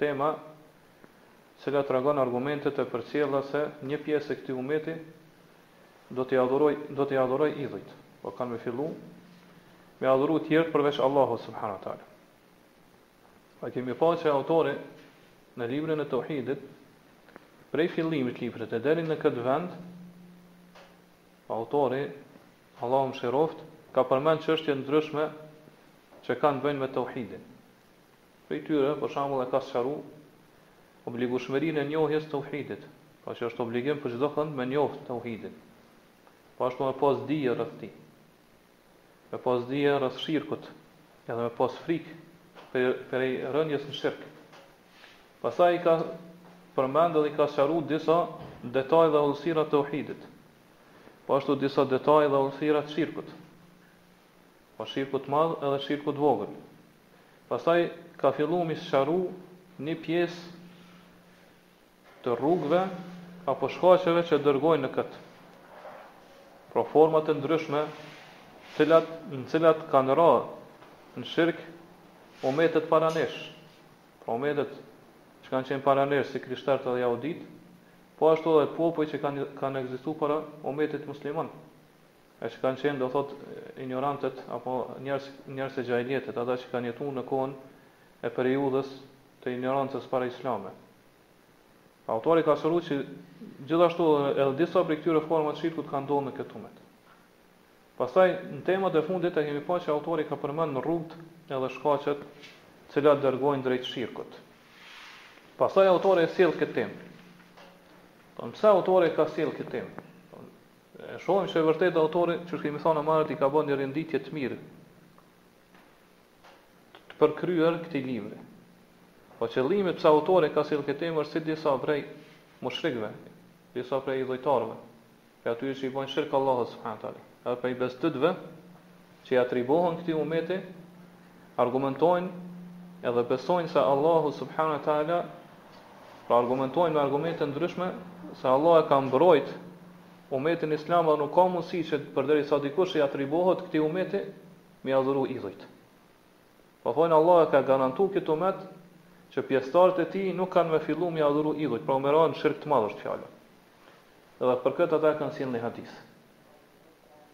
Tema, e cila tregon argumentet e përcjellura se një pjesë e këtij ummeti do t'i adhurojë, do t'i adhurojë idhujt. Po kanë me fillu me adhuru të tjerët përveç Allahut subhanahu wa taala. Pa kemi pa që autori në librin e Tauhidit prej fillimit të librit e deri në këtë vend autori Allahu mëshiroft ka përmend çështje të ndryshme që kanë të bëjnë me Tauhidin. Prej tyre, për shembull, e ka sqaru obligushmërinë e njohjes të tauhidit, pra që është obligim për çdokënd me njoft tauhidin, po ashtu me pas dije rreth tij, me pas dije rreth shirkut, edhe me pas frikë prej prej rënies në shirk. Pastaj i ka përmend edhe i ka sqaru disa detaje dhe hollësira të tauhidit, po ashtu disa detaje dhe hollësira të shirkut. po shirkut të madh edhe shirkut të vogël pastaj ka fillu mi sqaru një pjesë të rrugëve apo shkaqeve që dërgojnë në këtë pra format e ndryshme cilat në cilat kanë ra në shirk umetet para nesh pra umetet që kanë qenë para nesh si krishterët edhe jahudit po ashtu edhe popujt që kanë kanë ekzistu para umetit musliman E që kanë qenë, do thotë, injorantët apo njerëz, njerëzit e xhahilijetit, ata që kanë jetu në kohën e periudhës të injorancës para-islame. Autori ka sqaruar që gjithashtu edhe disa prej këtyre formave të shirkut kanë ndodh në këtë umet. Pastaj në temat e fundit e kemi pa që autori ka përmend rrugët edhe shkaqet të cilat dërgojnë drejt shirkut. Pastaj autori e sjell këtë temë. Po pse autori ka sjell këtë temë? E shohim se vërtet autori, siç kemi thënë më parë i ka bërë një renditje të mirë, të përkryer këtij libri. Po qëllimi pse autori ka sjell këtë temë se disa prej mushrikëve, disa prej idhujtarëve, që atyre që i bojnë shirk Allahut subhanahu teala, edhe prej besëkotëve që i atribohen këtij umeti, argumentojnë edhe besojnë se Allahu subhanahu wa taala pra argumentojnë me argumente të ndryshme se Allahu e ka mbrojt umetin islam dhe nuk ka mundësi që përderisa dikush i atribohet këtij umeti me adhuru idhujt. Po thonë Allahu e ka garantu këtë umet që pjestarët e tij nuk kanë me fillu me adhuru idhujt, pra me ra në shirk të madhë është fjala. Dhe për këtë ata e kanë si një hadith.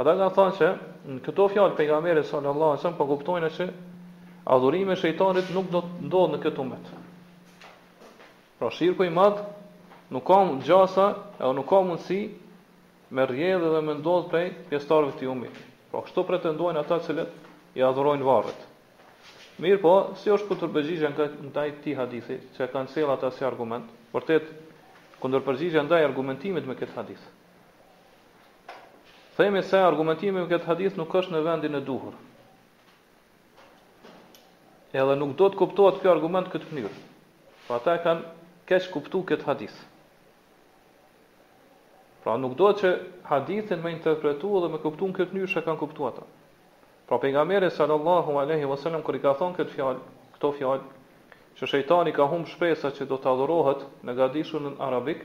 Ata kanë thënë se në këto fjalë pejgamberi sallallahu alajhi wasallam po kuptojnë se adhurimi i shejtanit nuk do të ndodhë në këtë umet. Pra shirku i madh nuk ka gjasa edhe nuk ka mundësi me rrjedhë dhe me ndodhë prej pjestarëve të umetit. Pra kështu pretendojnë ata të cilët i adhurojnë varret. Mirëpo, si është kundërpërgjigja ndaj këtij hadithi, që e kanë sjellë ata si argument? Vërtet, kundërpërgjigja ndaj argumentimit me këtë hadith. Themi se argumentimi me këtë hadith nuk është në vendin e duhur. Edhe nuk do të kuptohet ky argument këtë mënyrë. Pra ata e kanë keqkuptu këtë hadith. Pra nuk duhet që hadithin me interpretu dhe me kuptu në këtë mënyrë që kanë kuptu ata. Pra pejgamberi sallallahu aleyhi vësallam kur i ka thonë këtë fjalë, këto fjalë, që shejtani ka humb shpresat që do të adhurohet në gadishullin arabik,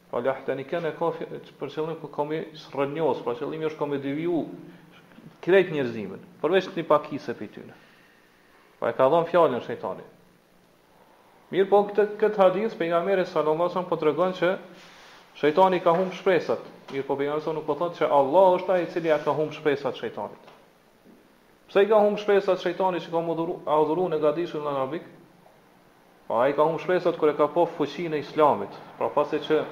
Fjala ahtenikenne ka për qëllim kam me i shrrënjos, pra qëllimi është kam me deviju krejt njerëzimin, përveç një pakicë prej tyre. Pra e ka dhënë fjalën shejtani. Mirëpo këtë, këtë hadith, pejgamberi sallallahu alaihi wasallam po tregon që shejtani ka humb shpresat. Mirëpo pejgamberi nuk po thotë që Allah është ai i cili ja ka humb shpresat shejtanit. Pse i ka humb shpresat shejtani që ka m'u adhuru, adhuru në gadishullin arabik? Po ai ka humb shpresat kur e ka pa fuqinë e Islamit, pra pasi që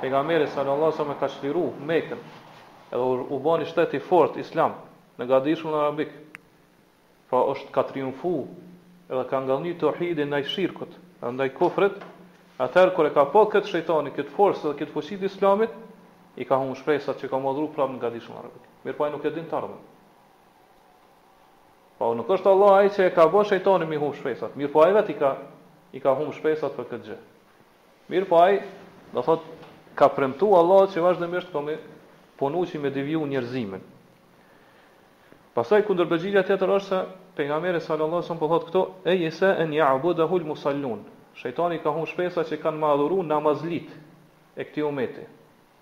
Pejgamberi sallallahu alejhi ve sellem e ka çliru Mekën, edhe u ba një shtet i fortë Islam, në gadishullin arabik, pra është ka triumfu edhe ka ngadhnjy Tauhidi ndaj shirkut, edhe ndaj kufrit, atëherë kur e ka pa këtë shejtani këtë forcë edhe këtë fuqi të Islamit, i ka humb shpresat që ka m'u adhuru prap në gadishullin arabik. Mirëpo ai nuk e din të ardhmen. Pra nuk është Allah ai që e ka bë shejtanin m'i humb shpresat, mirëpo ai vetë i ka i ka humb shpresat për këtë gjë. Mirëpo ai, do thotë, ka premtu Allahut që vazhdimisht ka me punu që me deviju njerëzimin. Pastaj kundërpërgjigja tjetër është se pejgamberi sallallahu alajhi wasallam po thotë këtu e yesa an ya'budahu al-musallun. Shejtani ka humb shpresat që kanë m'e adhuru namazlitë e këtij umeti.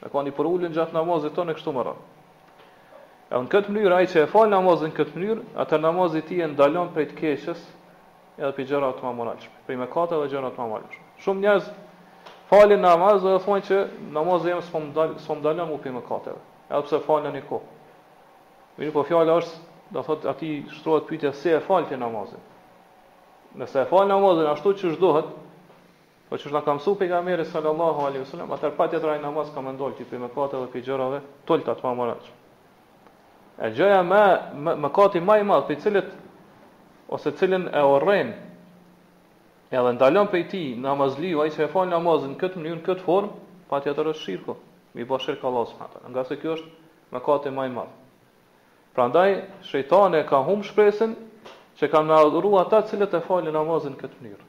Me kon i përulun gjatë namazit tonë e kështu me radhë. Edhe në këtë mënyrë ai që e fal namazin në këtë mënyrë, atëherë namazi i tij e ndalon prej të keqes edhe prej gjërave të pamoralshme, prej mëkateve dhe gjërave të pamoralshme. Shumë njerëz falin namaz dhe thonë që namazi jem s'po më ndal, s'po më ndalon mu prej mëkateve, edhe pse falna një kohë. Mirëpo fjala është, do thotë aty shtrohet pyetja si e fal ti namazin. Nëse e fal namazin ashtu qysh duhet, Po qysh na ka mësu pejgamberi sallallahu alejhi ve sellem, atëherë patjetër ai namaz ka me ndalë ty prej mëkateve, prej gjërave të ulëta të pamoralshme. E gjëja më mëkati më i madh, prej cilit ose cilin e urren edhe ndalon prej tij namazlinë, ai që e fal namazin në këtë mënyrë, në këtë formë, patjetër është shirku, me i bë shirk Allahut subhanahu wa ngase ky është mëkati më i madh. Prandaj shejtani ka humb shpresën që kanë me adhuru ata të cilët e falin namazin në këtë mënyrë.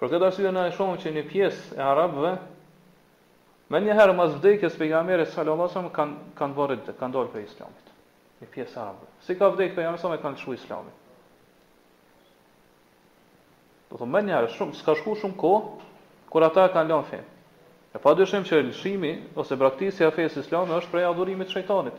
Për këtë arsye na e shohim që një pjesë e arabëve menjëherë mas vdekjes pejgamberit sallallahu alejhi wasallam kanë kanë bërë ridda, kanë dalë prej Islamit. Një pjesë e arabëve. Si ka vdekë pejgamberi sallallahu alejhi wasallam e kanë lëshuar Islamin. Dmth menjëherë, shumë, s'ka shku shumë kohë, kur ata e kanë lënë fenë. E pa dyshim që lëshimi, ose braktisja e fesë islame, është prej adhurimit të shejtanit.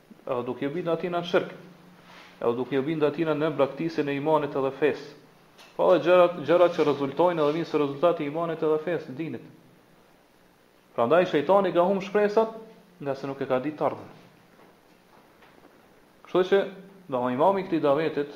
Edhe duke ju binda atina në shirk, edhe duke ju binda atina në braktisjen e imanit edhe fesë. Po edhe gjërat, gjërat që rezultojnë edhe vinë si rezultat i imanit edhe fesë, dinit. Prandaj shejtani ka humë shpresat ngase nuk e ka ditë të ardhmen. Kështu që, dhe imami i këtij davetit,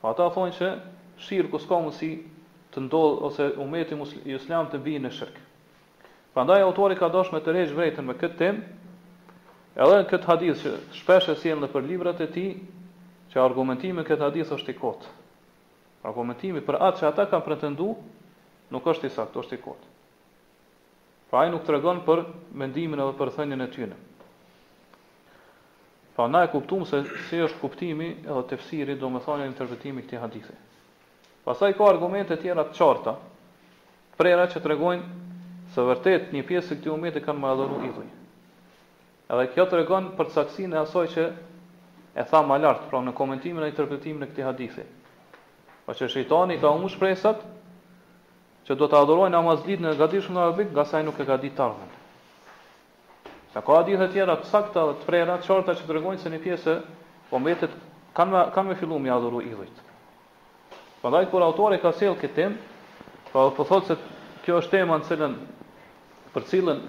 Ata thonë që shirku s'ka mundësi të ndodhë ose ummeti islam të bie në shirk. Prandaj autori ka dashur me tërheqë vërejtën me këtë temë, edhe në këtë hadith që shpesh e sjell nëpër librat e tij, që argumentimi në këtë hadith është i kotë. Argumentimi për atë që ata kanë pretenduar nuk është i saktë, është i kotë. Pra ai nuk tregon për mendimin edhe për thënien e tyre. Pra na e kuptuam se si është kuptimi edhe tefsiri, domethënë interpretimi i këtij hadithi. Pasaj ka argumente tjera të qarta, të prera që tregojnë se vërtet një pjesë e këtij umeti kanë me adhuru idhuj. Edhe kjo tregon për saktësinë e asoj që e thamë ma lartë, pra në komentimin e interpretimin e këtij hadithi. Pra po që shejtani ka humb shpresat, Që do ta adhurojë namazlitë në gadishullin arabik, ngase ai nuk e ka ditë të ardhmen. Se ka hadithe tjera të sakta dhe të prera, të qarta që tregojnë se një pjesë e umetit kanë me, kanë me fillu me adhuru idhujt. Prandaj kur autori ka sjell këtë temë, pra po thotë se kjo është tema në cilën për cilën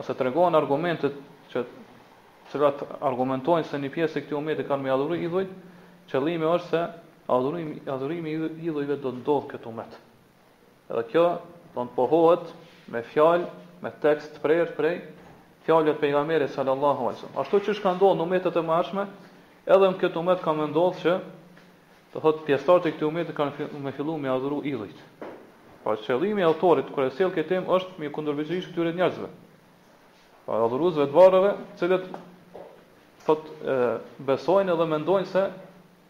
ose tregon argumentet që cilat argumentojnë se një pjesë e këtij umeti kanë me adhuru idhujt, qëllimi është se Adhurimi, adhurimi i idhujve do të ndodhë në këtë umet. Edhe kjo do të pohohet me fjalë, me tekst të prerë prej fjalëve të pejgamberit sallallahu alaihi wasallam. Ashtu siç ka ndodhur në umetet e mëhershme, edhe në këtë umet ka me ndodh që do të thotë pjesëtarët e këtij umeti kanë fillu, me fillu me adhuru idhujt. Pra qëllimi i autorit kur e sjell këtë temë është me iu kundërvu këtyre njerëzve. Pra adhuruesve të varreve, të cilët thonë, besojnë edhe mendojnë se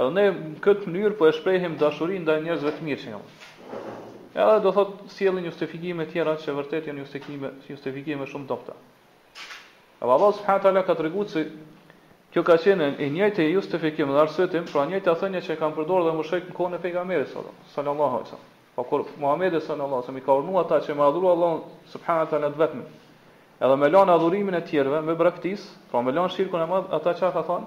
Edhe ne në këtë mënyrë po e shprehim dashurinë ndaj njerëzve të mirë që jan. Edhe do thot sjellin justifikime të tjera që vërtet janë justifikime, justifikime shumë të dobëta. Edhe Allah subhanahu taala ka treguar se kjo ka qenë e njëjtë justifikim dhe arsyetim, pra njëjta thënie që kanë përdorur edhe mushrikët në kohën e pejgamberit sallallahu alaihi wasallam. Po kur Muhamedi sallallahu alaihi wasallam i ka urdhëruar ata që me adhuru Allahun subhanahu taala të vetëm. Edhe me lanë adhurimin e tjerëve me braktis, pra me lanë shirkun e madh, ata çka kanë thënë?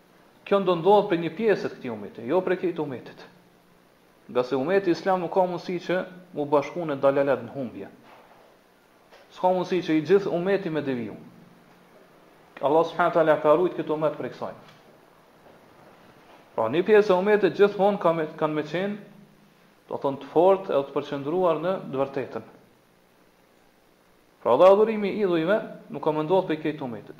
Kjo do ndodhë prej një pjese të këtij umeti, jo prej krejt umetit. Ngase umeti islam nuk ka mundësi që mu bashku në dalalet në humbje. S'ka mundësi që i gjithë umeti me deviju. Allah subhanahu taala ka rujt këtë umet prej kësaj. Pra një pjesë e umetit gjithmonë ka me, kanë me qenë, do të thotë të fortë e të përqendruar në të vërtetën. Pra dhe adhurimi i idhujve nuk ka me ndodhë prej krejt umetit.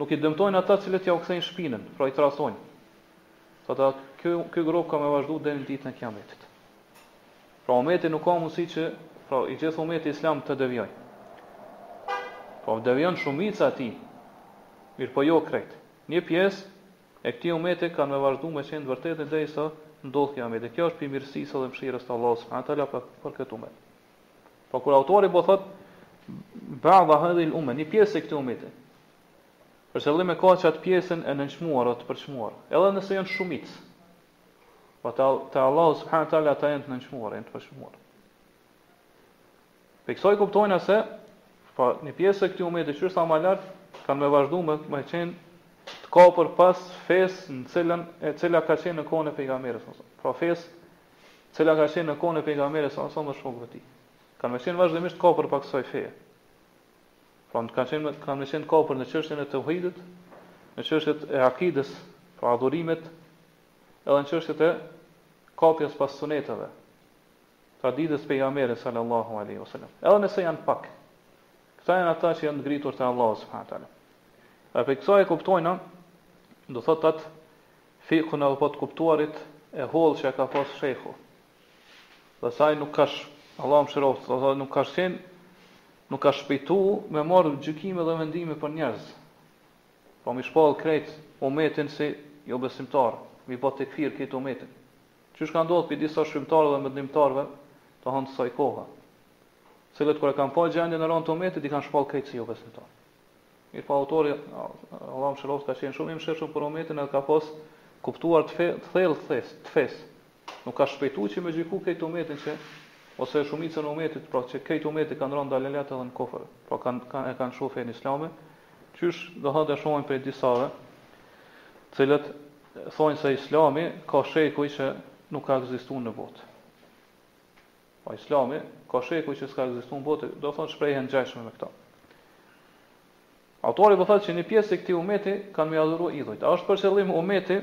Nuk i dëmtojnë ata të cilët ia u kthejnë shpinën, pra i tradhtojnë. Thotë, ky ky grup ka me vazhdu deri në ditën e Kiametit. Pra ummeti nuk ka mundësi që, pra i gjithë ummeti islam të devijojë. Po devijon shumica e tij. Mirpo jo krejt. Një pjesë e këtij ummeti kanë me vazhdu me qenë në të vërtetën derisa të ndodhë Kiameti. Kjo është prej mirësisë dhe mëshirës të Allahut subhanahu wa taala për këtë ummet. Po kur autori po thot ba'da hadhihi al-umma, një pjesë e këtij ummeti. Për qëllim e ka që atë pjesën e nënçmuar ose të përçmuar, edhe nëse janë shumicë. Po te te Allahu subhanahu teala ata janë të nënçmuar, janë të përçmuar. Prej kësaj kuptojmë se po një pjesë e këtij ummeti që është më lart kanë me vazhdu me me qenë të kapur pas fesë në cilën e cila ka qenë në kohën e pejgamberit. Pra fesë e cila ka qenë në kohën e pejgamberit sallallahu alajhi wasallam dhe shokëve të tij. Kanë me qenë vazhdimisht të kapur pas kësaj feje. Pra kanë qenë kanë me qenë të kapur në çështjen e tauhidit, në çështjet e akides, pra adhurimit, edhe në çështjet e kapjes pas suneteve. Traditës së pejgamberit sallallahu alajhi wasallam. Edhe nëse janë pak. Këta janë ata që janë të ngritur te Allahu subhanahu wa taala. Dhe prej kësaj e kuptojmë, do thotë atë Fikhun apo të kuptuarit e hollë që e ka pas shejhu dhe se ai nuk ka Allahu e mëshiroftë do të thotë nuk ka qenë nuk ka shpejtu me marrë gjykime dhe vendime për njerëz po mi shpall krejt umetin si jo besimtar mi bë tekfir këtë umetin qysh ka ndodhur prej disa shkrimtarëve dhe mendimtarëve të thënë të kësaj kohe të cilët kur e kanë pa gjendjen e rëndë të umetit i kanë shpall krejt si jo besimtar Mirëpo autori, Allahu e mëshiroftë, ka qenë shumë i mëshirshëm për umetin edhe ka pas kuptim të thellë të fesë, të fesë. Nuk ka shpejtuar që me gjyku këtë umetin që ose shumicën e umetit, pra që ky umeti kanë rënë n'dalalet edhe në kufër. Pra kanë kanë e kanë lëshu fenë islame. Qysh do thotë e shohim prej disave, të cilët thonë se Islami ka shekuj që nuk ka ekzistuar në botë. Po Islami ka shekuj që s'ka ekzistuar në botë, do thonë shprehje të ngjashme me këto. Autori po thotë që një pjesë e këtij umeti kanë me adhuru idhujt. A është për qëllim umeti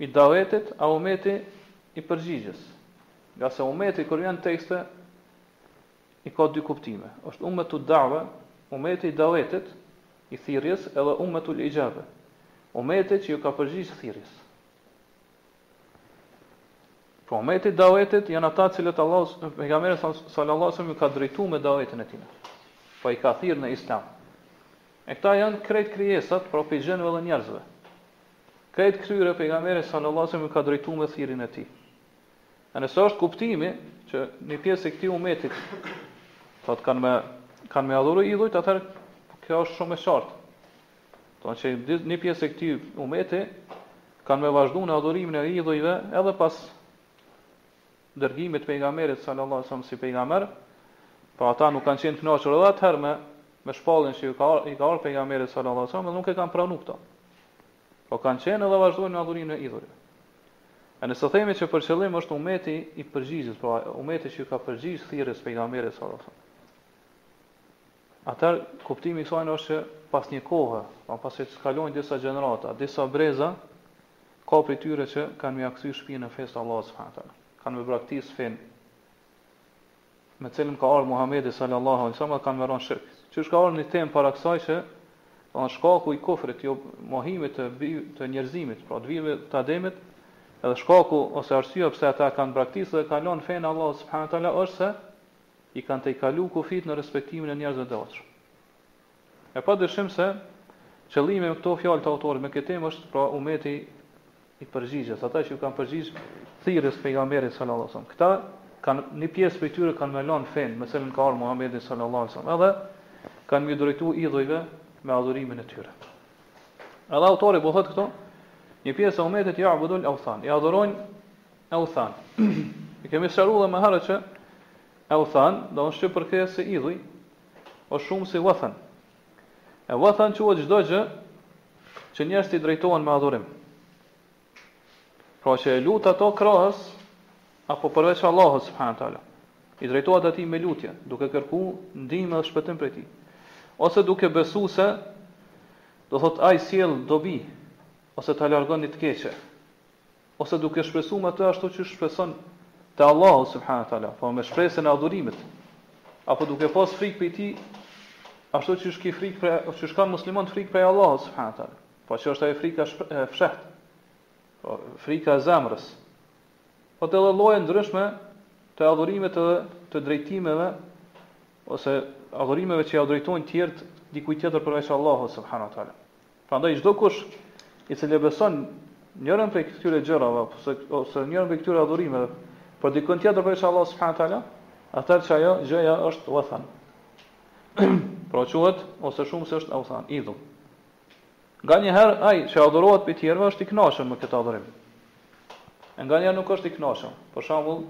i davetit a umeti i përgjigjes? Ngase umeti kur vjen n'tekste i ka dy kuptime. Është umetu dave, umeti i davetit, i thirrjes edhe umetul ixhabe. Umeti që iu ka përgjigj thirrjes. Pra ummeti i davetit janë ata të cilët Allahu pejgamberi sallallahu alaihi wasallam iu ka drejtu me davetin e tij. Po i ka thirr në Islam. E këta janë krejt krijesat, pra prej xhinëve dhe njerëzve. Krejt këtyre pejgamberi sallallahu alaihi wasallam iu ka drejtu me thirrjen e tij. E nëse është kuptimi që një pjesë e këtij ummetit thotë kanë me kanë me adhuru idhujt, atëherë kjo është shumë e qartë. Domethënë që di- një pjesë e këtij umeti kanë me vazhdu në adhurimin e idhujve edhe pas dërgimit të pejgamberit sallallahu alajhi wasallam si pejgamber, pra ata nuk kanë qenë të kënaqur edhe atëherë me me shpalljen që i ka ardhur i ka ardhur pejgamberit sallallahu alajhi wasallam dhe nuk e kanë pranuar këtë. Po kanë qenë edhe vazhdojnë në adhurimin e idhujve. E nëse themi që për qëllim është umeti i përgjigjes, pra umeti që iu ka përgjigj thirrjes pejgamberit sallallahu alajhi wasallam. Atëherë kuptimi i kësaj është që pas një kohe, pra pasi të kalojnë disa gjenerata, disa breza, ka prej tyre që kanë me ia kthy shpinën fesë së Allahut subhanahu teala. Kanë me braktis fenë me të cilën ka ardhur Muhamedi sallallahu alaihi wasallam dhe kanë me rënë n'shirk. Qysh ka ardhur një temë para kësaj që do të shkaku i kufrit, i mohimit të të njerëzimit, pra të bijve të Ademit, edhe shkaku ose arsyeja pse ata kanë braktis dhe kanë lënë fenë e Allahut subhanahu teala është se i kanë tejkalu kufijtë në respektimin e njerëzve të devotshëm. E pa dyshim se qëllimi me këto fjalë të autorit me këtë temë është pra umeti i përgjigjes, ata që iu kanë përgjigj thirrjes së pejgamberit sallallahu alajhi wasallam. Këta kanë një pjesë prej tyre kanë me lënë fenë, me të cilën ka ardhur Muhamedi sallallahu alajhi wasallam, edhe kanë m'iu drejtu idhujve me adhurimin e tyre. Edhe autori po thotë këtu, një pjesë e umetit jabudul awthan, i adhurojnë Awthan. E kemi sqaruar edhe më herët që Awthan do të thonë në shqip përkthehet si idhuj, është shumësi i Wathan. E Wathan quhet çdo gjë që njerëzit i drejtohen me adhurim. Pra që e lut ato krahës apo përveç Allahut subhanahu teala. I drejtohet atij me lutje, duke kërku ndihmë dhe shpëtim prej tij. Ose duke besu se do thot ai i sjell dobi ose ta largon një të keqe. ose duke shpresu në të ashtu qysh shpreson te Allahu subhanahu wa taala, po me shpresën e adhurimit, apo duke pas frikë prej tij, ashtu qysh ki frikë prej, qysh kanë muslimanët frikë prej Allahut subhanahu wa taala, po që është ajo frika e fshehtë, po frika e zemrës, po të edhe lloje të ndryshme të adhurimit edhe të drejtimeve ose adhurimeve që ja drejtojnë tjerët dikujt tjetër përveç Allahut subhanahu wa taala. Prandaj çdokush i cili e beson njërën prej këtyre gjërave ose ose njërën prej këtyre adhurimeve për dikën tjetër përveç Allahut subhanahu wa taala, atëherë që ajo gjëja është wathan. pra quhet ose shumësi është awthan, idhull. Nganjëherë ai që adhurohet prej tjerëve është i kënaqur me këtë adhurim. E nganjëherë nuk është i kënaqur. Për shembull,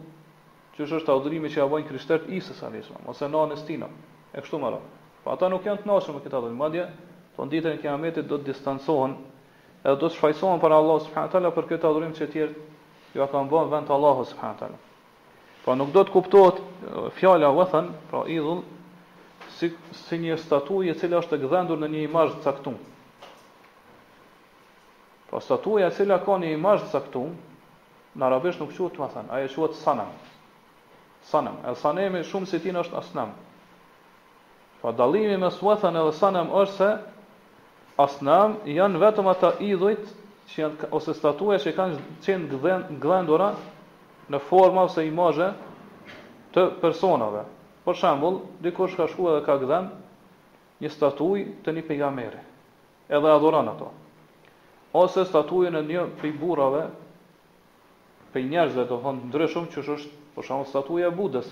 qysh është adhurimi që ia bëjnë krishterët Isës, alejhi selam, ose nënës tij, e kështu me radhë. Pra ata nuk janë të kënaqur me këtë adhurim, madje thonë ditën e Kijametit do të distancohen edhe do të shfajësohen para Allahut subhanahu wa taala për këtë adhurim që të tjerët ja kanë bërë në vend të Allahut subhanahu wa taala. Pra nuk do të kuptohet fjala wathan, pra idhull, si, si një statujë e cila është e gdhendur në një imazh të caktuar. Pra statuja e cila ka një imazh të caktuar, në arabisht nuk quhet wathan, ajo quhet sanam. Sanam, edhe sanemi shumësi i tij është asnam. Pra dallimi mes wathan edhe sanam është se asnam janë vetëm ata idhujt që janë ose statuja që kanë qenë gdhendura në forma ose imazhe të personave. Për shembull, dikush ka shkuar dhe ka gdhend një statujë të një pejgamberi. edhe adhuron ato, ose statujën e një prej burrave, prej njerëzve do të thonë të ndryshëm, qysh është për shembull statuja e Budës,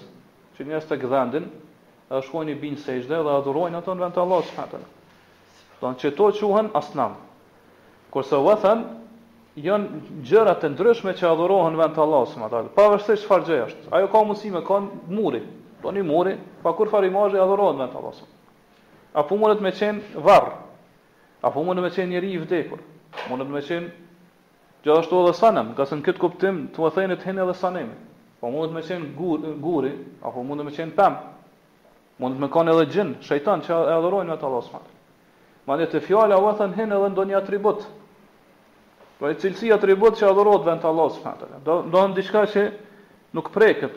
që njerëzit e gdhendin, edhe shkojnë i bijnë sexhde dhe adhurojnë ato në vend të Allahut subhanahu teala. Do të thonë qito quhen asnam. Kurse wathan janë gjëra të ndryshme që adhurohen në vend të Allahut subhanahu teala, pavarësisht çfarë gjë është. Ajo ka mundësi me kon muri, po një muri pa kurfar imazhi adhurohet në vend të Allahut. Apo mundet me qenë varr. Apo mundet me qenë njeri i vdekur. Mundet me qenë gjithashtu edhe sanem, ngase në këtë kuptim domethënë hin edhe sanemi. Po mundet me qenë gur, guri, apo mundet me qenë pemë. Mundet me kanë edhe xhin, shejtan që e adhurojnë veç Allahut subhanahu. Madje te fjala u thënë hin edhe ndonjë atribut. Pra cilësi atribut që adhurohet veç Allahut subhanahu. Do do diçka që nuk preket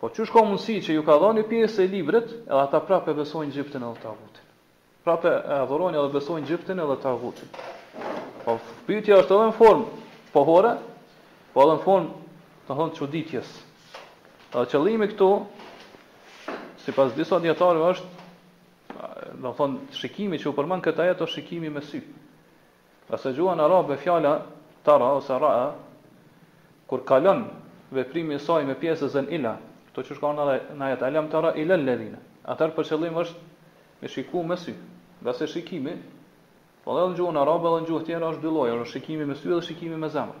Po qysh ka mundësi që ju ka dhënë një pjesë e librit edhe ata prapë e besojnë Xhiptin edhe Tagutin. Prapë e adhurojnë edhe besojnë Xhiptin edhe Tagutin. Po pyetja është edhe në formë pohore, po edhe në formë do thonë çuditjes. Edhe qëllimi këtu sipas disa dietarëve është do thonë shikimi që u përmend në këtë ajet është shikimi me sy. Ngase n'gjuhën arabe fjala tara ose ra'a kur kalon veprimi i saj me pjesëzen ila, kto qysh ka ardhur edhe në ajet alam tara ila alladhina, atëherë për qëllim është me shiku me sy, ngase shikimi, po edhe në gjuhën arabe edhe në gjuhë tjera është dy lloje, është shikimi me sy edhe shikimi me zemër.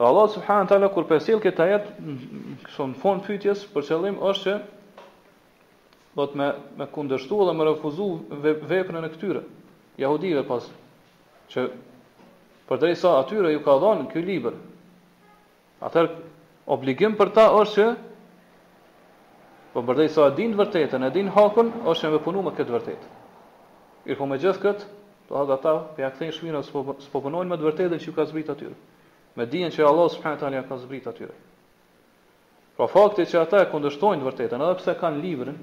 Allahu subhanahu wa taala kur po sjell këtë ajet kështu në formë pyetjes për qëllim është që do të me me kundërshtu dhe me refuzu veprën e këtyre jehudive pas që përderisa atyre ju ka dhënë ky libër. Atëherë Obligim për ta është që po përderisa e dinë të vërtetën, e dinë hakun, është që me punu me këtë vërtetë. Mirëpo me gjithë këtë, do thotë ata, po ja kthejnë shpinën, s'po, s'po punojnë me të vërtetën që ju ka zbrit atyre. Me dijen që Allah subhanahu taala ka zbrit atyre. Pra fakti që ata e kundërshtojnë të vërtetën, edhe pse kanë librin,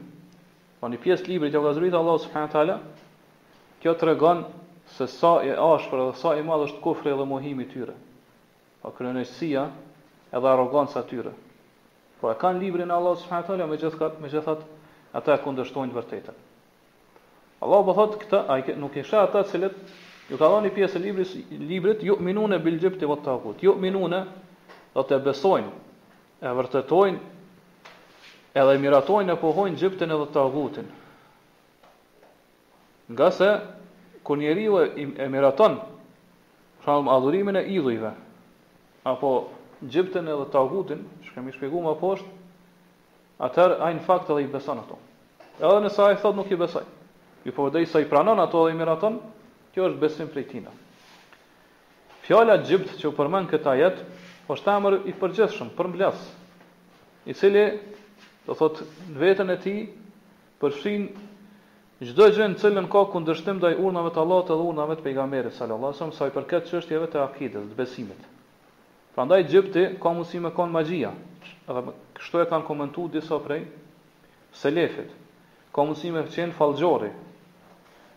po një pjesë librit që ka zbritur Allahu subhanahu teala, kjo tregon se sa i ashpër dhe sa i madh është kufri dhe mohimi i tyre. O krenaqësia edhe arroganca e tyre. Po e kanë librin e Allahut subhanahu teala megjithatë, megjithatë ata e kundërshtojnë të vërtetën. Allahu po thotë në këtë, a nuk e sheh ata të cilët ju ka dhënë pjesë e librit, librit ju minune bil jibti wat tagut. Ju minune do të besojnë, e vërtetojnë edhe miratojnë e pohojnë xhiptin edhe tagutin. Ngase kur njeriu e miraton shembull adhurimin e idhujve apo xhiptin edhe tagutin, që kemi shpjeguar më poshtë, atëherë ai në fakt edhe i beson ato. Edhe nëse ai thotë nuk i besoj. Mirëpo përderisa i pranon ato dhe i miraton, kjo është besim prej tina. Fjala xhipt që u përmend në këtë ajet, është emër i përgjithshëm, përmbledhës, i cili do thot në veten e tij përfshin çdo gjë në të cilën ka kundërshtim ndaj urdhnave të Allahut edhe urdhnave të Pejgamberit, sallallahu alejhi ve sellem, sa i përket çështjeve të akides, të besimit. Prandaj xhibti ka mundësi me kan magjia, edhe kështu e kanë komentuar disa prej selefit. Ka mundësi me qenë fallxhori.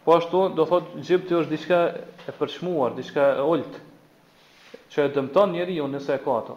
Po ashtu do thotë xhibti është diçka e përçmuar, diçka e ulët që e dëmton njeriu nëse e ka ato.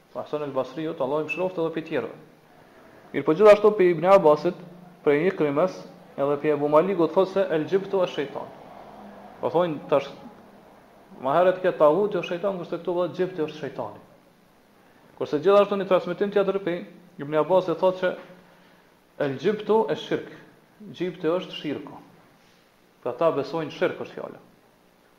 Hasan el Basriut, Allahu e mëshiroftë edhe prej tjerëve. Mirëpo gjithashtu prej Ibn Abbasit, prej Ikrimës, edhe prej Ebu Malikut thuhet se el xhibtu esh shejtan. Po thonë tash më herët ke taguti është shejtan, kurse këtu bëhet xhibti është shejtani. Kurse gjithashtu në transmetim tjetër prej Ibn Abbasit thotë se el xhibtu esh shirk. Xhibti është shirku. Pra ta besojnë shirk është fjala.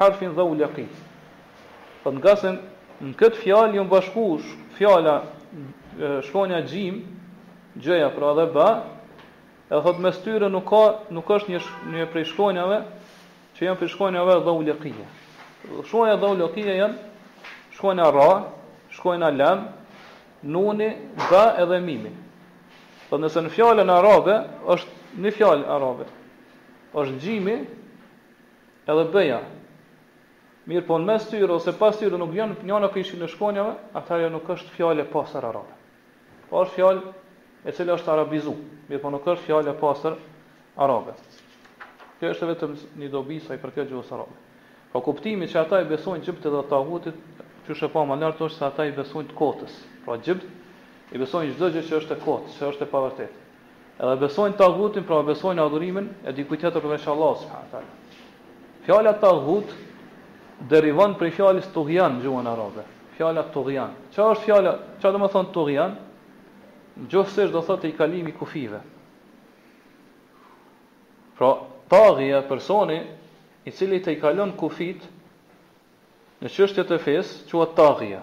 Harfin dheulekij. Po ngase në këtë fjalë janë bashku fjala shkronja xhim, xh-ja pra dhe ba, e thot mes tyre nuk ka nuk është një një prej shkronjave që janë prej shkronjave dheulekije. Shkronja dheulekije janë shkronja ra, shkronja lam, nuni, ba edhe mimi. Po nëse në fjalën arabe është një fjalë arabe. Është xhimi Edhe b-ja. Mirëpo në mes tyre ose pas tyre nuk vjen njëna prej këtyre shkronjave, atëherë nuk është fjalë e pastër arabe. Po është fjalë e cila është arabizuar, mirëpo nuk është fjalë e pastër arabe. Kjo është vetëm një dobi sa i përket gjuhës arabe. Po kuptimi që ata i besojnë xhibtit dhe tagutit, qysh e pamë më lart është se ata i besojnë të kotës. Pra xhibt i besojnë çdo gjë që është e kotë, që është e pavërtetë. Edhe besojnë tagutin, pra besojnë adhurimin e dikujt tjetër përveç Allahut subhanahu wa taala. Fjala tagut derivon prej fjalës tugjan në gjuhën arabe. Fjala tugjan. Çfarë është fjala? Çfarë do të thotë tugjan? Gjuhësisht do thotë tejkalimi kufive. Pra, tagija personi i cili tejkalon kufit në çështje të fesë, quhet tagija.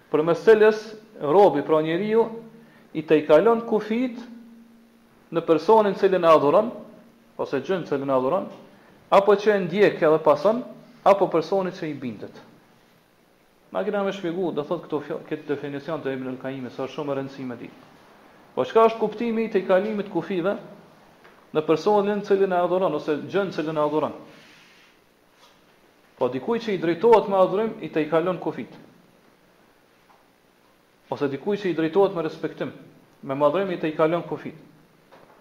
përmes cilës robi, pra njeriu, i tejkalon kufijtë në personin të cilin e adhuron, ose gjënë të cilën e adhuron, apo që e ndjek edhe pason, apo personit që i bindet. Na kena me shpjegu, do thotë këto fjalë, këtë definicion të Ibn al-Kajimit, se është shumë e rëndësi me ditë. Po çka është kuptimi i tejkalimit të kufijve në personin të cilin e adhuron, ose gjënë të cilën e adhuron? Po dikujt që i drejtohet me adhurim i tejkalon kufijtë. Ose dikujt që i drejtohet me respektim, me madhrim i tejkalon kufijtë.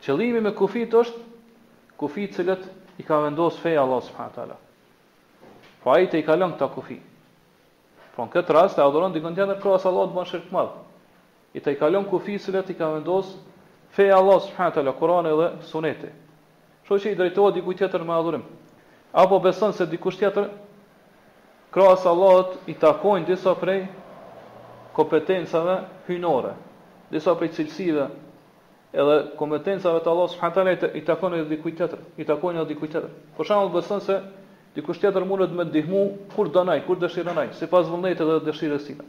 Qëllimi me kufijtë është kufijtë të cilët i ka vendos feja Allah subhanahu taala. Po ai i tejkalon këta kufi. Po në këtë rast e adhuron dikon tjetër krahas Allahut bën shirk të madh. I tejkalon kufijtë të cilat i ka vendosë feja e Allahut subhanahu wa taala, Kurani dhe Suneti. Kështu që i drejtohet dikujt tjetër me adhurim. Apo beson se dikush tjetër krahas Allahut i takojnë disa prej kompetencave hyjnore, disa prej cilësive edhe kompetencave të Allahut subhanahu wa taala i takojnë edhe dikujt tjetër, i takojnë edhe dikujt tjetër. Për shembull beson se dikush tjetër mundet me ndihmu kur don ai, kur dëshiron ai, sipas vullnetit dhe dëshirës së tij.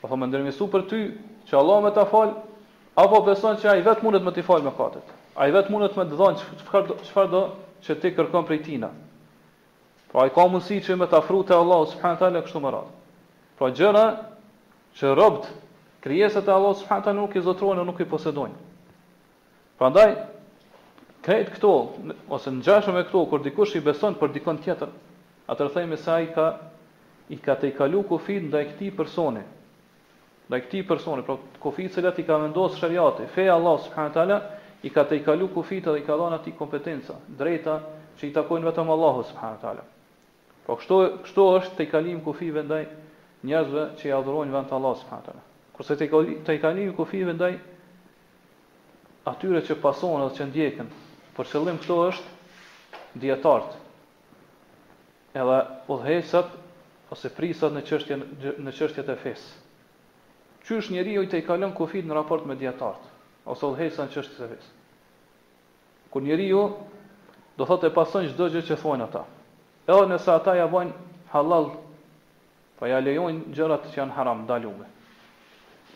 Apo me ndërmjetësu për ty që Allahu me ta fal, apo beson që ai vetë mundet me t'i fal mëkatet. Ai vetë mundet me të dhan çfarëdo çfarëdo që ti kërkon prej tina. Pra ai ka mundësi që me t'afru te Allahu subhanahu teala kështu me radhë. Pra gjëra që robtë krijesat e Allahu subhanahu teala nuk i zotrojnë, nuk i posedojnë. Prandaj krejt këto ose ngjashme me këto kur dikush i beson për dikon tjetër, atëherë themi se ai ka i ka tejkalu kufijtë ndaj këtij personi. Ndaj këtij personi, pra kufijtë të cilat i ka vendosur shariati, feja e Allahut subhanahu teala, i ka tejkalu kufijtë dhe i ka dhënë atij kompetenca, drejta që i takojnë vetëm Allahut subhanahu teala. Pra kështu kështu është tejkalimi i kufijve ndaj njerëzve që i adhurojnë vend të Allahut subhanahu teala. Kurse tejkalimi i kufijve ndaj atyre që pasohen dhe që ndjeken, për qëllim këtu është dijetarët. Edhe udhëheqësat ose prijsat në çështjen në çështjet e fesë. Qysh njeriu i tejkalon kufijtë në raport me dijetarët ose udhëheqësat në çështjet e fesë. Kur njeriu do thotë e pason çdo gjë që thonë ata. Edhe nëse ata ja bojnë halal Pra ja lejojnë gjërat që janë haram, ndalume.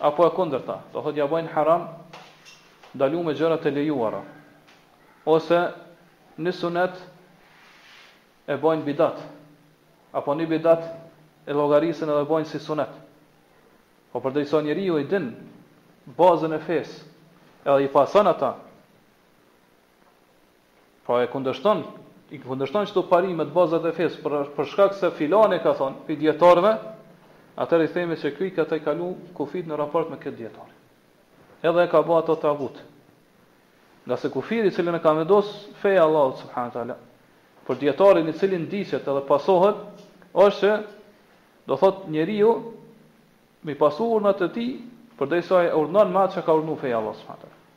Apo e kundërta, do thotë ja bëjnë haram, ndalume gjërat e lejuara. Ose një sunet e bëjnë bidat. Apo një bidat e llogarisin edhe bëjnë si sunet. Pra përderisa njeriu i din bazën e fesë, edhe i pason ata, Pra e kundërshton, i kundërshton këto parime bazat e fesë për për shkak se filani ka thënë prej dijetarëve, atëherë i themi se ky i ka tejkalu kufijtë në raport me këtë dijetar. Edhe e ka ba atë tagut. Ngase kufiri të cilin e ka vendos feja e Allahut subhanahu wa taala për dijetarin i cili ndiqet edhe pasohet është që do thotë njeriu me i pasu urdhnat e tij përderisa e urdhnon me atë që ka urdhëruar feja e Allahut subhanahu wa taala.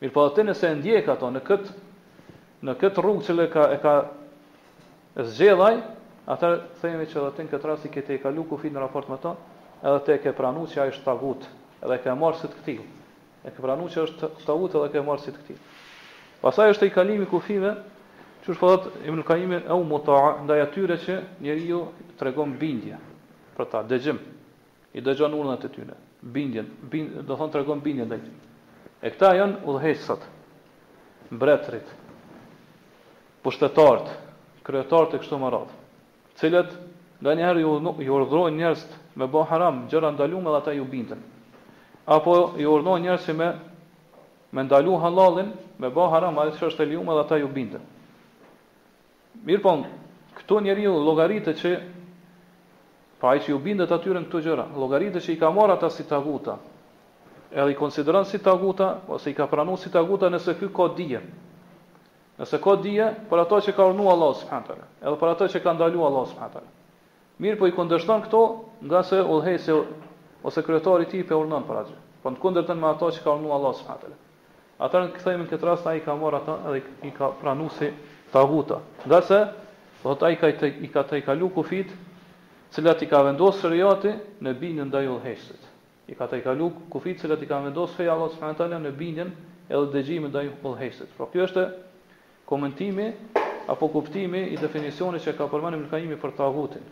Mirëpo ti nëse e ndjek atë në këtë në këtë rrugë që e ka e ka zgjedh ai, atëherë themi që edhe ti në këtë rast i ke tejkalu kufijtë në raport me të, edhe ti e ke pranu që ai është tagut, edhe e ke marrë si të këtillë. E ke pranu që është tagut edhe e ke marrë si të këtillë. Pastaj është tejkalimi kufijve, qysh po thotë Ibn Kajimi eu mutaa, ndaj atyre që njeriu tregon bindje për ta, dëgjim. I dëgjon urdhrat e tyre, bindjen, bindjen, do thonë tregon bindjen ndaj tyre. E këta janë udhëheqësit, mbretërit, pushtetarët, kryetarët e kështu me radhë, të cilët nganjëherë ju ju urdhërojnë njerëzit me bo haram, gjëra të ndalume dhe ata ju binden. Apo ju urdhërojnë njerëz që me me ndalu hallallin, me bo haram atë ç'është e lejume dhe ata ju binden. Mirëpo, këtu njeriu llogaritë që pra ai që ju bindet atyre në këto gjëra, llogaritë që i ka marrë ata si taguta, edhe i konsideron si taguta ose i ka pranu si taguta nëse ky ka dije. Nëse ka dije për ato që ka urdhëruar Allahu subhanahu teala, edhe për ato që ka ndaluar Allahu subhanahu teala. Mirëpo i kundërshton këto, ngase udhëheqësi ose kryetari i tij p'e urdhëron për atë gjë. Po në të kundërtën me ato që ka urdhëruar Allahu subhanahu teala. Atëherë në këtë, në këtë rast ai i ka marrë ata edhe i ka pranu si taguta. Ngase, do thotë ai ka te, i ka tejkalu kufijtë, të cilat i ka vendosë sheriati në bindjen ndaj udhëheqësit. I ka tejkalu kufijtë të cilat i ka vendosë feja e Allahut subhanahu wa taala në bindjen edhe dëgjimin ndaj udhëheqësit. Pra kjo është komentimi apo kuptimi i definicionit që ka përmend Ibn Kajimi për tagutin.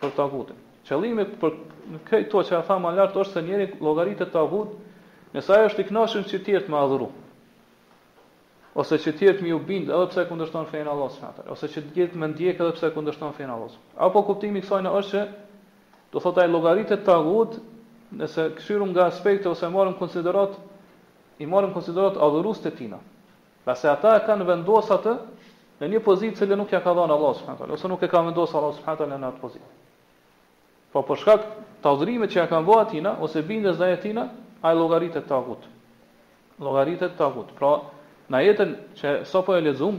për tagutin. Qëllimi për këto që u tha më lart është se njeri llogaritet tagut, nëse ai është i kënaqur që tjerët me adhuru. Ose që tjerët me iu bind edhe pse kundërshton fenë e Allahut subhanahu taala, ose që tjerët me ndjek edhe pse kundërshton fenë e Allahut. Apo kuptimi i kësajna është që do thotë ai llogaritet tagut, nëse kqyrim nga aspekti ose marrim n'konsideratë i marrim n'konsideratë adhuruesit e tina. Ngase ata e kanë vendosë atë në një pozitë të cilën nuk ja ka dhënë Allahu subhanahu wa taala, ose nuk e ka vendosur Allahu subhanahu wa taala në atë pozitë. Po për shkak të adhurimit që ja kanë bo atina ose bindjes ndaj atina, ai llogaritet tagut. Llogaritet tagut. Pra, në ajetin që sapo e lexum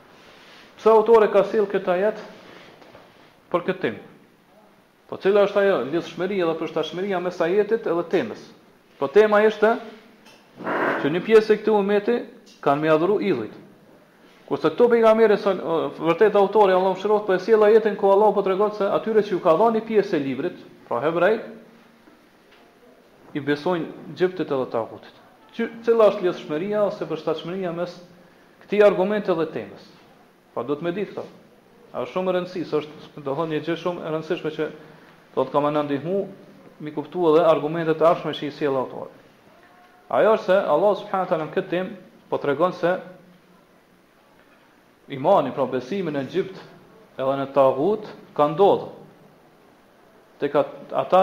Pse autori ka sjellë këtë ajet për këtë temë? Po cila është ajo lidhshmëria dhe përshtatshmëria mes ajetit edhe temës? Po tema ishte që një pjesë e këtij ummeti kanë me adhuru idhujt. Kurse këtu pejgamberi s'a... në të vërtetë autori Allahu mëshiroft po e sjell ajetin ku Allahu po tregon se atyre që ju ka dhënë një pjesë e librit, pra hebrej, i besojnë xhibtit edhe tagutit. E cila është lidhshmëria ose përshtatshmëria mes Këtij argumenti dhe temës. Pra duhet me ditë këto. Është shumë e rëndësishme, është do thotë një gjë shumë e rëndësishme që do të thotë ka me na ndihmu m'i kuptu edhe argumentet e ardhshme që i sjell autori. Ajo është se Allah subhanahu taala në këtë temë po tregon se imani, pra besimi në xhibt edhe në tagut ka ndodhë tek ata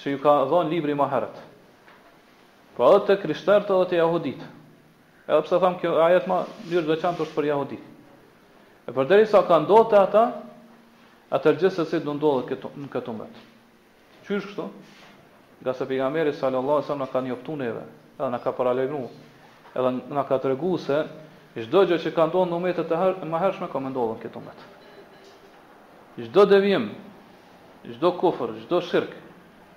që ju ka dhënë libri ma herët. Pra edhe te krishterët edhe te jahuditë. Edhe pse thamë ky ajet në mënyrë të veçantë është për jahudit. E përderisa ka ndodhur te ata, atëher gjithsesi do ndodhë edhe këtu në këtë umet. Qysh kështu? Ngase pejgamberi sallallahu alajhi wasallam na ka njoftuar neve, edhe na ka paralajmëruar, edhe na ka treguar se çdo gjë që ka ndodhur në umetet e mëhershme ka me ndodhur në këtë umet. Çdo devijim, çdo kufër, çdo shirk,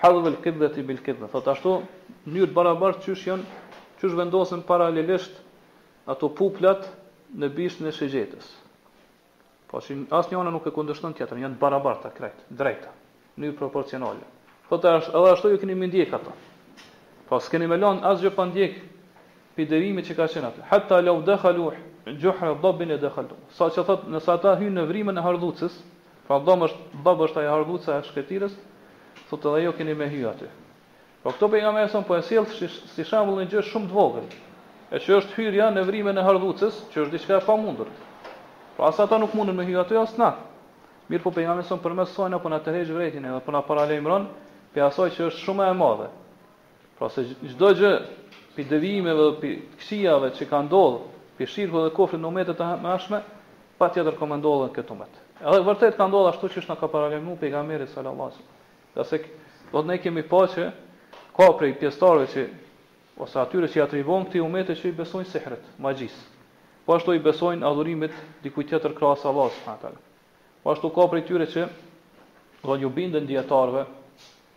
Hadhw al-kudhdhati bil-kudhdhe, thotë ashtu, në mënyrë të barabartë qysh janë, qysh vendosen paralelisht ato puplat në bishtin e shigjetës. Pra që asnjëra nuk e kundërshton tjetrën, janë të barabarta krejt, të drejta, në mënyrë proporcionale. Thotë ashtu, edhe ashtu ju keni me i ndjek ata. Pra s'keni me lënë asgjë pa ndjek pi devimit që ka qenë aty. Hatta law dakhalu juhra dabin la dakhaltumu. Sa që thotë, nëse ata hynë në vrimën e hardhucës, Pra domethënë dab është ajo hardhuca e shkretirës, thotë edhe ju keni me hy aty. Pra këtu pejgamberi sa po e sjell si shembull një gjë shumë të vogël, e që është hyrja në vrimën e hardhucës, që është diçka e pamundur. Pra as ata nuk munden me hy aty as na. Mirëpo pejgamberi sa përmes saj po na tërheq vërejtjen e po na paralajmëron prej asaj që është shumë më e madhe. Pra se çdo gjë pi devijimeve dhe pi të këqijave që ka ndodhë, pi shirku dhe kufrit në umetet e mëhershme, patjetër ka me ndodhë dhe në këtë umet. Edhe vërtet ka ndodhë ashtu qysh na ka paralajmëru pejgamberi sallallahu alaihi wasallam. Edhe sot ne kemi pa që ka prej pjestarve që ose atyre që i atribuohen këti umete që i besojnë sihrit, magjis. Po ashtu i besojnë adhurimit dikuj tjetër krahas Allahut s.a. Po ashtu ka prej tyre që do ju binden djetarve,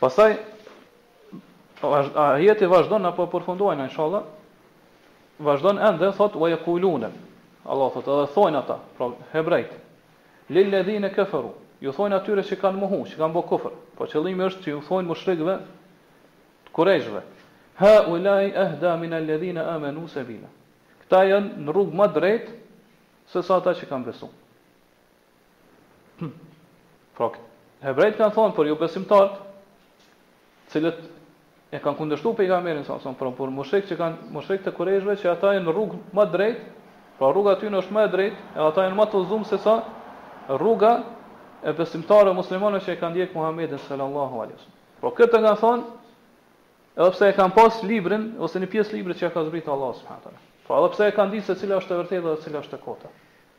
Pastaj ajeti vazhdon apo përfundon inshallah. Vazhdon ende thot wa yaquluna. Allah thot edhe thonë ata, pra hebrejt. Lil ladhina kafaru. Ju thonë atyre që kanë mohu, që kanë bërë kufër. Po qëllimi është që ju thonë mushrikëve të kurejshëve. Ha ulai ahda min alladhina amanu sabila. Këta janë në rrugë më drejt se sa ata që kanë besuar. Pra, hebrejt kanë thonë për jobesimtarët, cilët e kanë kundërshtu pejgamberin salasem, pra, për mushrikët mekas, mushrikët e kurejshve, që ata janë në rrugë më drejt, pra rruga atyne është më e drejt, e ata janë më të udhëzumë se sa rruga e besimtarëve muslimanë që e kanë ndjekë Muhammedin sallallahu alaihi sallam. Pra, këtë e kanë thonë, edhe pse e kanë pas librin, ose një pjesë librit që e ka zbritë Allah subhanahu Pra, edhe pse e kanë ditë se cila është e vërteta dhe cila është e kota.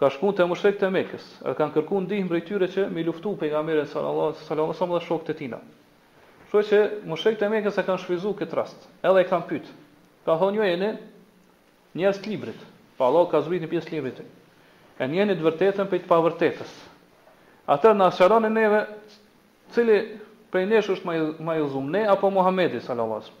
Kan shku te mushrikët e Mekës, edhe kanë kërku ndihmë prej tyre që me luftu pejgamberin sallallahu alaihi wasallam dhe shokët e tina. Kështu që mushrikët e Mekës e kanë shfryzu këtë rast, edhe e kanë pyet. Kan thonë ju jeni njerëz të librit, pra Allahu ju ka zbrit një pjesë librit. E njeni të vërtetën prej të pavërtetës. Atër na sqaroni neve cili prej nesh është ma i udhzum, ne apo Muhamedi sallallahu alaihi wasallam.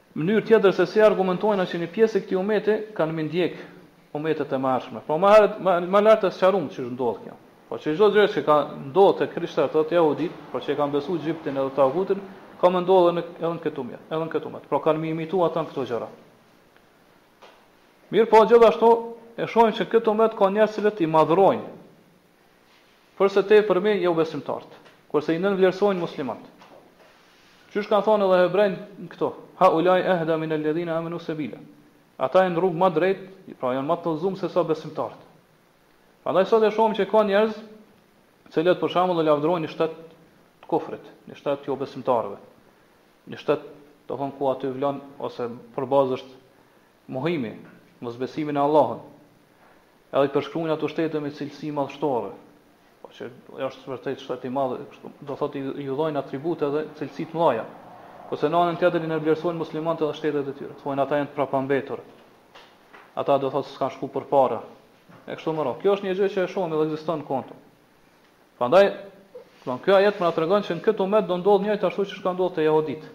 Mënyrë tjetër se si argumentojnë është që një pjesë e këtij ummeti kanë mi ndjek ummetet e mëhershme. Pra më herët më lart e sqaruam qysh ndodh kjo. Pra që çdo gjë që ka ndodh te krishterët edhe te jahuditë, pra që e kanë besu gjiptin edhe tagutin, ka me ndodh edhe edhe në këtë umet, edhe në këtë ummet. Pra kanë mi imitu ata në këto gjëra. Mirëpo gjithashtu e shohim që në këtë ummet ka njerëz të cilët i madhërojnë Për së tepërmi jobesimtarët, kurse i nënvlerësojnë muslimanët. Qysh kanë thënë edhe hebrenjtë këto, Haulai ahda min alladhina amanu sabila. Ata janë në rrugë më të drejtë, pra janë më të udhëzuar se sa besimtarët. Prandaj sot e shohim që ka njerëz të cilët për shembull e lavdërojnë një shtet të kufrit, një shtet të jobesimtarëve. Një shtet, do të thonë ku aty vlon ose për bazë është Mohimi, mosbesimi në Allahun, edhe i përshkruajnë ato shtete me cilësi madhështore, po që është vërtet shtet i madh, do thotë u japin atribute dhe cilësi të mëdha. Kurse në anën tjetër i nënvlerësojnë muslimanët edhe shtetet e tyre. Thonë ata janë të prapambetur. Ata do thotë s'kanë shku përpara. E kështu me radhë. Kjo është një gjë që e shohim edhe ekziston këtu. Prandaj, don ky ajet me na tregu se në këtë umet do ndodh njëjtë ashtu siç ka ndodhur te jehuditë.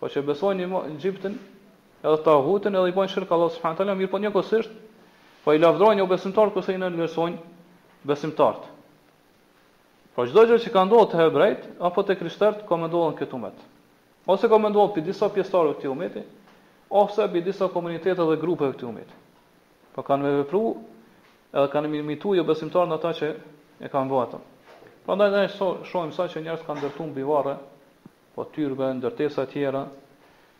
Po që besojnë Gjiptin edhe Tagutin edhe i bojnë shirk Allahut subhanahu taala, mirëpo njëkohësisht, po i lavdërojnë jobesimtarët kurse i nënvlerësojnë besimtarët. Po çdo gjë që ka ndodhur te hebrenjtë apo te krishterët ka me ndodh në këtë umet. Ose ka me ndodh prej disa pjesëtarëve të këtij umeti, ose prej disa komuniteteve dhe grupeve të këtij umeti. Po kanë me vepru edhe kanë me imitu jobesimtarët në atë që e kanë bë ata. Prandaj ne e shohim sot që njerëz kanë ndërtu mbi varre Po tyrbe, ndërtesa të tjera,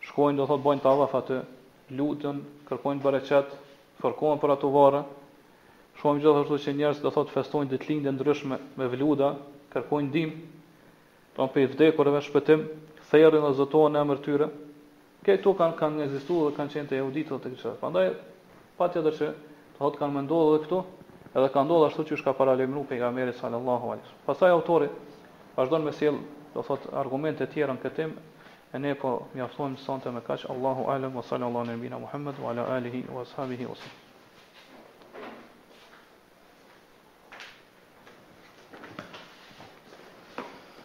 shkojnë do thotë bojnë tavaf aty, luten, kërkojnë bereqet, fërkohen për ato varre, shohim gjithashtu që njerëz do thotë festojnë ditëlindje të ndryshme, mevluda, kërkojnë ndihmë, do thonë prej të vdekurve shpëtim, therrin dhe zotohen në emër të tyre, Këto kanë kanë ekzistuar dhe kanë qenë te jehuditë dhe te krishterët. Prandaj patjetër që do thotë kanë me ndodh edhe këtu, edhe ka ndodhur ashtu siç ka paralajmëruar pejgamberi sallallahu alaihi wasallam. Pastaj autori vazhdon me sjell, do thotë, argumente të tjera në këtë temë, e ne po mjaftohemi sonte me kaq, Allahu a'lem, wa sallallahu ala nabina Muhammed, wa ala alihi wa ashabihi wa sallam.